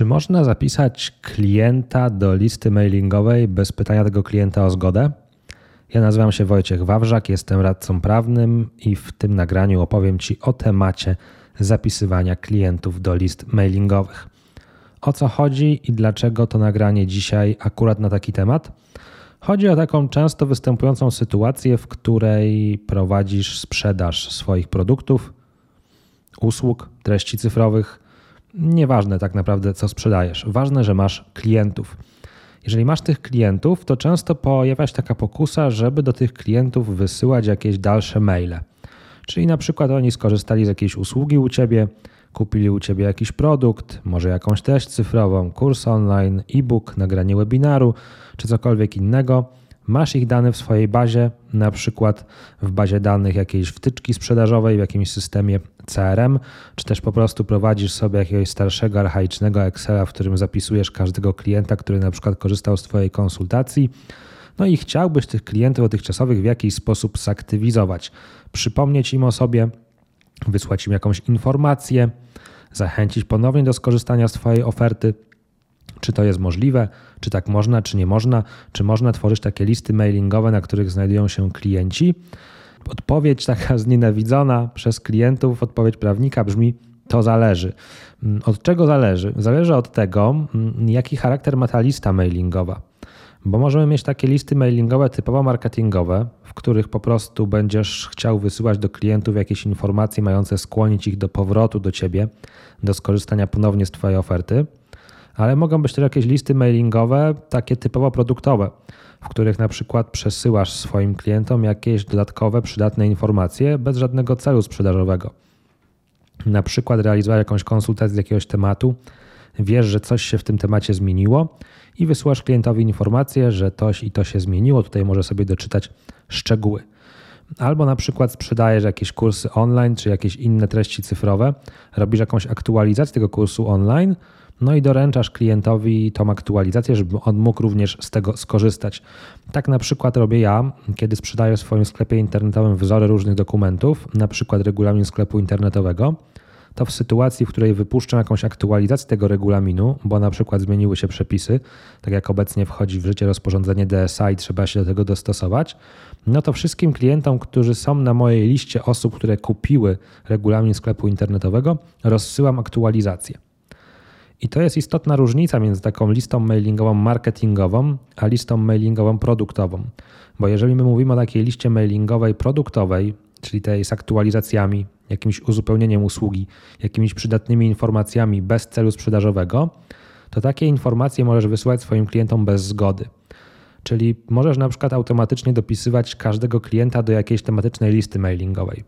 Czy można zapisać klienta do listy mailingowej bez pytania tego klienta o zgodę? Ja nazywam się Wojciech Wawrzak, jestem radcą prawnym i w tym nagraniu opowiem Ci o temacie zapisywania klientów do list mailingowych. O co chodzi i dlaczego to nagranie dzisiaj akurat na taki temat? Chodzi o taką często występującą sytuację, w której prowadzisz sprzedaż swoich produktów, usług, treści cyfrowych Nieważne tak naprawdę, co sprzedajesz. Ważne, że masz klientów. Jeżeli masz tych klientów, to często pojawia się taka pokusa, żeby do tych klientów wysyłać jakieś dalsze maile. Czyli na przykład oni skorzystali z jakiejś usługi u ciebie, kupili u ciebie jakiś produkt, może jakąś treść cyfrową, kurs online, e-book, nagranie webinaru czy cokolwiek innego Masz ich dane w swojej bazie, na przykład w bazie danych jakiejś wtyczki sprzedażowej, w jakimś systemie CRM, czy też po prostu prowadzisz sobie jakiegoś starszego, archaicznego Excela, w którym zapisujesz każdego klienta, który na przykład korzystał z Twojej konsultacji. No i chciałbyś tych klientów dotychczasowych w jakiś sposób zaktywizować, przypomnieć im o sobie, wysłać im jakąś informację, zachęcić ponownie do skorzystania z Twojej oferty czy to jest możliwe, czy tak można, czy nie można, czy można tworzyć takie listy mailingowe, na których znajdują się klienci. Odpowiedź taka znienawidzona przez klientów, odpowiedź prawnika brzmi: to zależy. Mm, od czego zależy? Zależy od tego, mm, jaki charakter ma ta lista mailingowa. Bo możemy mieć takie listy mailingowe typowo marketingowe, w których po prostu będziesz chciał wysyłać do klientów jakieś informacje mające skłonić ich do powrotu do ciebie, do skorzystania ponownie z Twojej oferty ale mogą być też jakieś listy mailingowe, takie typowo produktowe, w których na przykład przesyłasz swoim klientom jakieś dodatkowe, przydatne informacje bez żadnego celu sprzedażowego. Na przykład realizujesz jakąś konsultację z jakiegoś tematu, wiesz, że coś się w tym temacie zmieniło i wysyłasz klientowi informację, że coś i to się zmieniło. Tutaj może sobie doczytać szczegóły. Albo na przykład sprzedajesz jakieś kursy online czy jakieś inne treści cyfrowe, robisz jakąś aktualizację tego kursu online, no i doręczasz klientowi tą aktualizację, żeby on mógł również z tego skorzystać. Tak na przykład robię ja, kiedy sprzedaję w swoim sklepie internetowym wzory różnych dokumentów, na przykład regulamin sklepu internetowego to w sytuacji, w której wypuszczę jakąś aktualizację tego regulaminu, bo na przykład zmieniły się przepisy, tak jak obecnie wchodzi w życie rozporządzenie DSA i trzeba się do tego dostosować, no to wszystkim klientom, którzy są na mojej liście osób, które kupiły regulamin sklepu internetowego, rozsyłam aktualizację. I to jest istotna różnica między taką listą mailingową marketingową, a listą mailingową produktową. Bo jeżeli my mówimy o takiej liście mailingowej produktowej, czyli tej z aktualizacjami, jakimś uzupełnieniem usługi, jakimiś przydatnymi informacjami bez celu sprzedażowego, to takie informacje możesz wysyłać swoim klientom bez zgody. Czyli możesz na przykład automatycznie dopisywać każdego klienta do jakiejś tematycznej listy mailingowej.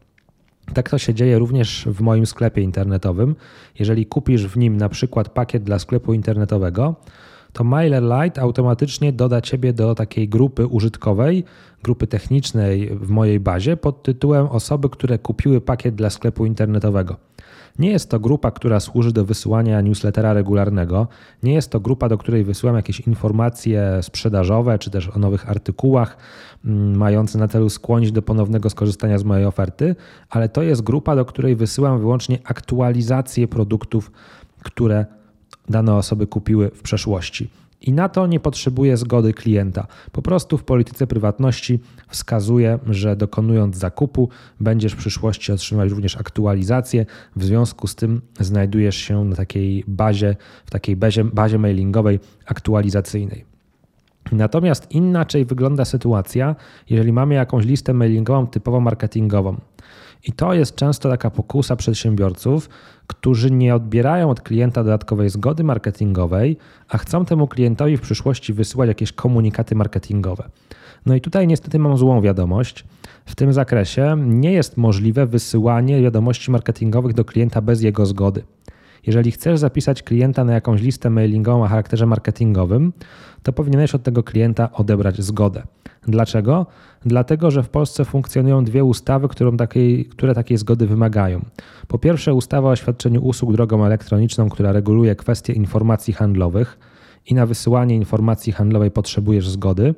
Tak to się dzieje również w moim sklepie internetowym. Jeżeli kupisz w nim na przykład pakiet dla sklepu internetowego, to MailerLite automatycznie doda Ciebie do takiej grupy użytkowej, grupy technicznej w mojej bazie pod tytułem osoby, które kupiły pakiet dla sklepu internetowego. Nie jest to grupa, która służy do wysyłania newslettera regularnego. Nie jest to grupa, do której wysyłam jakieś informacje sprzedażowe czy też o nowych artykułach, mm, mające na celu skłonić do ponownego skorzystania z mojej oferty, ale to jest grupa, do której wysyłam wyłącznie aktualizacje produktów, które dane osoby kupiły w przeszłości. I na to nie potrzebuje zgody klienta. Po prostu w polityce prywatności wskazuje, że dokonując zakupu będziesz w przyszłości otrzymać również aktualizację. W związku z tym znajdujesz się na takiej bazie, w takiej bazie, bazie mailingowej aktualizacyjnej. Natomiast inaczej wygląda sytuacja, jeżeli mamy jakąś listę mailingową typowo marketingową. I to jest często taka pokusa przedsiębiorców, którzy nie odbierają od klienta dodatkowej zgody marketingowej, a chcą temu klientowi w przyszłości wysyłać jakieś komunikaty marketingowe. No i tutaj niestety mam złą wiadomość. W tym zakresie nie jest możliwe wysyłanie wiadomości marketingowych do klienta bez jego zgody. Jeżeli chcesz zapisać klienta na jakąś listę mailingową o charakterze marketingowym, to powinieneś od tego klienta odebrać zgodę. Dlaczego? Dlatego, że w Polsce funkcjonują dwie ustawy, takiej, które takiej zgody wymagają. Po pierwsze, ustawa o świadczeniu usług drogą elektroniczną, która reguluje kwestie informacji handlowych i na wysyłanie informacji handlowej potrzebujesz zgody.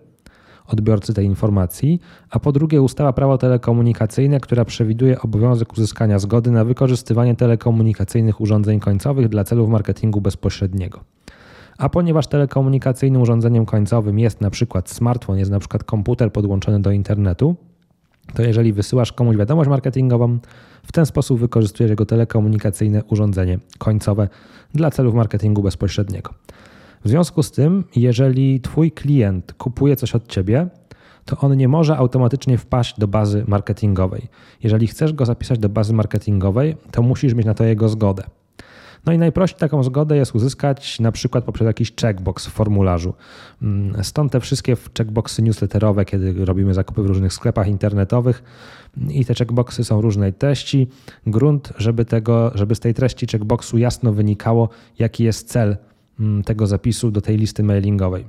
Odbiorcy tej informacji, a po drugie ustawa prawo telekomunikacyjne, która przewiduje obowiązek uzyskania zgody na wykorzystywanie telekomunikacyjnych urządzeń końcowych dla celów marketingu bezpośredniego. A ponieważ telekomunikacyjnym urządzeniem końcowym jest na przykład smartfon, jest na przykład komputer podłączony do internetu, to jeżeli wysyłasz komuś wiadomość marketingową, w ten sposób wykorzystujesz jego telekomunikacyjne urządzenie końcowe dla celów marketingu bezpośredniego. W związku z tym, jeżeli Twój klient kupuje coś od Ciebie, to on nie może automatycznie wpaść do bazy marketingowej. Jeżeli chcesz go zapisać do bazy marketingowej, to musisz mieć na to jego zgodę. No i najprościej taką zgodę jest uzyskać na przykład poprzez jakiś checkbox w formularzu. Mm, stąd te wszystkie checkboxy newsletterowe, kiedy robimy zakupy w różnych sklepach internetowych i te checkboxy są różnej treści. Grunt, żeby, tego, żeby z tej treści checkboxu jasno wynikało, jaki jest cel tego zapisu do tej listy mailingowej.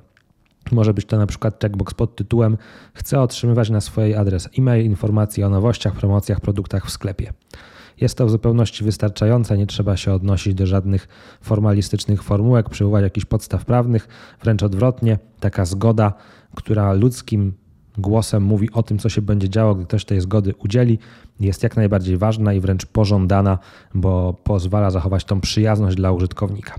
Może być to na przykład checkbox pod tytułem Chcę otrzymywać na swojej adres e-mail informacje o nowościach, promocjach, produktach w sklepie. Jest to w zupełności wystarczające, nie trzeba się odnosić do żadnych formalistycznych formułek, przywołać jakichś podstaw prawnych, wręcz odwrotnie, taka zgoda, która ludzkim głosem mówi o tym, co się będzie działo, gdy ktoś tej zgody udzieli, jest jak najbardziej ważna i wręcz pożądana, bo pozwala zachować tą przyjazność dla użytkownika.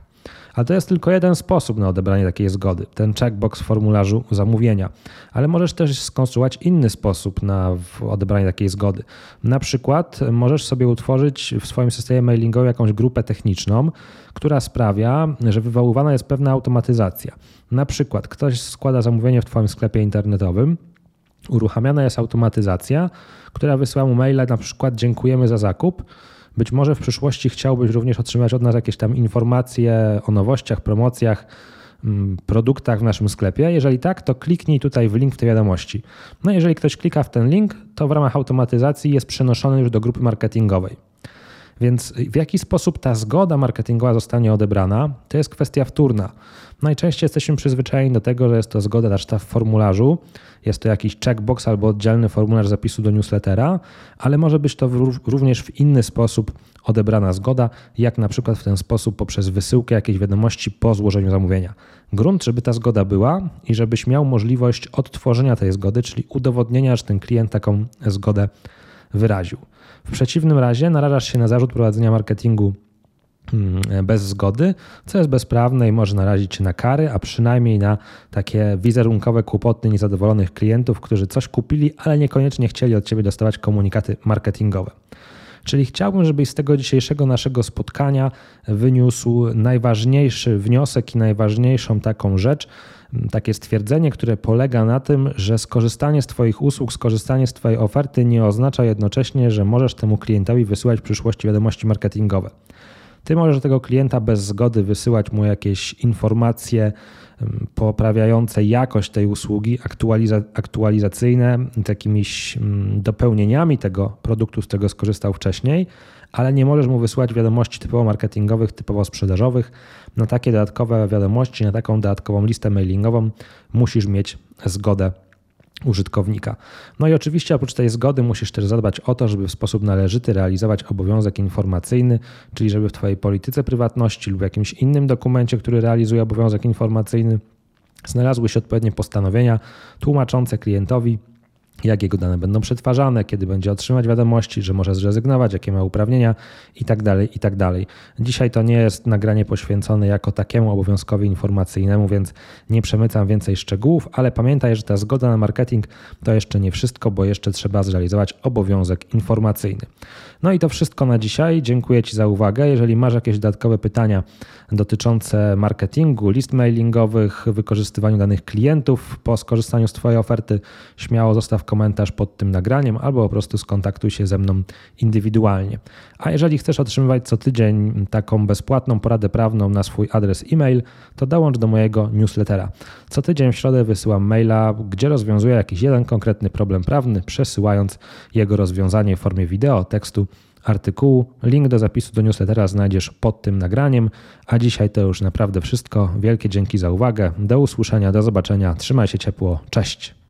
Ale to jest tylko jeden sposób na odebranie takiej zgody, ten checkbox w formularzu zamówienia. Ale możesz też skonstruować inny sposób na odebranie takiej zgody. Na przykład możesz sobie utworzyć w swoim systemie mailingowym jakąś grupę techniczną, która sprawia, że wywoływana jest pewna automatyzacja. Na przykład ktoś składa zamówienie w Twoim sklepie internetowym, uruchamiana jest automatyzacja, która wysyła mu maila na przykład dziękujemy za zakup być może w przyszłości chciałbyś również otrzymać od nas jakieś tam informacje o nowościach, promocjach, mm, produktach w naszym sklepie. Jeżeli tak, to kliknij tutaj w link w tej wiadomości. No jeżeli ktoś klika w ten link, to w ramach automatyzacji jest przenoszony już do grupy marketingowej. Więc w jaki sposób ta zgoda marketingowa zostanie odebrana, to jest kwestia wtórna. Najczęściej jesteśmy przyzwyczajeni do tego, że jest to zgoda zaczęta w formularzu, jest to jakiś checkbox albo oddzielny formularz zapisu do newslettera, ale może być to również w inny sposób odebrana zgoda, jak na przykład w ten sposób poprzez wysyłkę jakiejś wiadomości po złożeniu zamówienia. Grunt, żeby ta zgoda była i żebyś miał możliwość odtworzenia tej zgody, czyli udowodnienia, że ten klient taką zgodę wyraził. W przeciwnym razie narażasz się na zarzut prowadzenia marketingu mm, bez zgody, co jest bezprawne i może narazić się na kary, a przynajmniej na takie wizerunkowe kłopoty niezadowolonych klientów, którzy coś kupili, ale niekoniecznie chcieli od ciebie dostawać komunikaty marketingowe. Czyli chciałbym, żebyś z tego dzisiejszego naszego spotkania wyniósł najważniejszy wniosek i najważniejszą taką rzecz, takie stwierdzenie, które polega na tym, że skorzystanie z Twoich usług, skorzystanie z Twojej oferty nie oznacza jednocześnie, że możesz temu klientowi wysyłać w przyszłości wiadomości marketingowe. Ty możesz tego klienta bez zgody wysyłać mu jakieś informacje poprawiające jakość tej usługi, aktualiza aktualizacyjne, jakimiś dopełnieniami tego produktu, z którego skorzystał wcześniej, ale nie możesz mu wysyłać wiadomości typowo marketingowych, typowo sprzedażowych. Na takie dodatkowe wiadomości, na taką dodatkową listę mailingową musisz mieć zgodę użytkownika. No i oczywiście oprócz tej zgody musisz też zadbać o to, żeby w sposób należyty realizować obowiązek informacyjny, czyli żeby w Twojej polityce prywatności lub jakimś innym dokumencie, który realizuje obowiązek informacyjny, znalazły się odpowiednie postanowienia tłumaczące klientowi, jak jego dane będą przetwarzane, kiedy będzie otrzymać wiadomości, że może zrezygnować, jakie ma uprawnienia itd. Tak itd. Tak Dzisiaj to nie jest nagranie poświęcone jako takiemu obowiązkowi informacyjnemu, więc nie przemycam więcej szczegółów, ale pamiętaj, że ta zgoda na marketing to jeszcze nie wszystko, bo jeszcze trzeba zrealizować obowiązek informacyjny. No i to wszystko na dzisiaj. Dziękuję Ci za uwagę. Jeżeli masz jakieś dodatkowe pytania dotyczące marketingu, list mailingowych, wykorzystywaniu danych klientów po skorzystaniu z Twojej oferty, śmiało zostaw komentarz pod tym nagraniem albo po prostu skontaktuj się ze mną indywidualnie. A jeżeli chcesz otrzymywać co tydzień taką bezpłatną poradę prawną na swój adres e-mail, to dołącz do mojego newslettera. Co tydzień w środę wysyłam maila, gdzie rozwiązuję jakiś jeden konkretny problem prawny, przesyłając jego rozwiązanie w formie wideo, tekstu artykułu. Link do zapisu do newslettera znajdziesz pod tym nagraniem. A dzisiaj to już naprawdę wszystko. Wielkie dzięki za uwagę. Do usłyszenia, do zobaczenia. Trzymaj się ciepło. Cześć.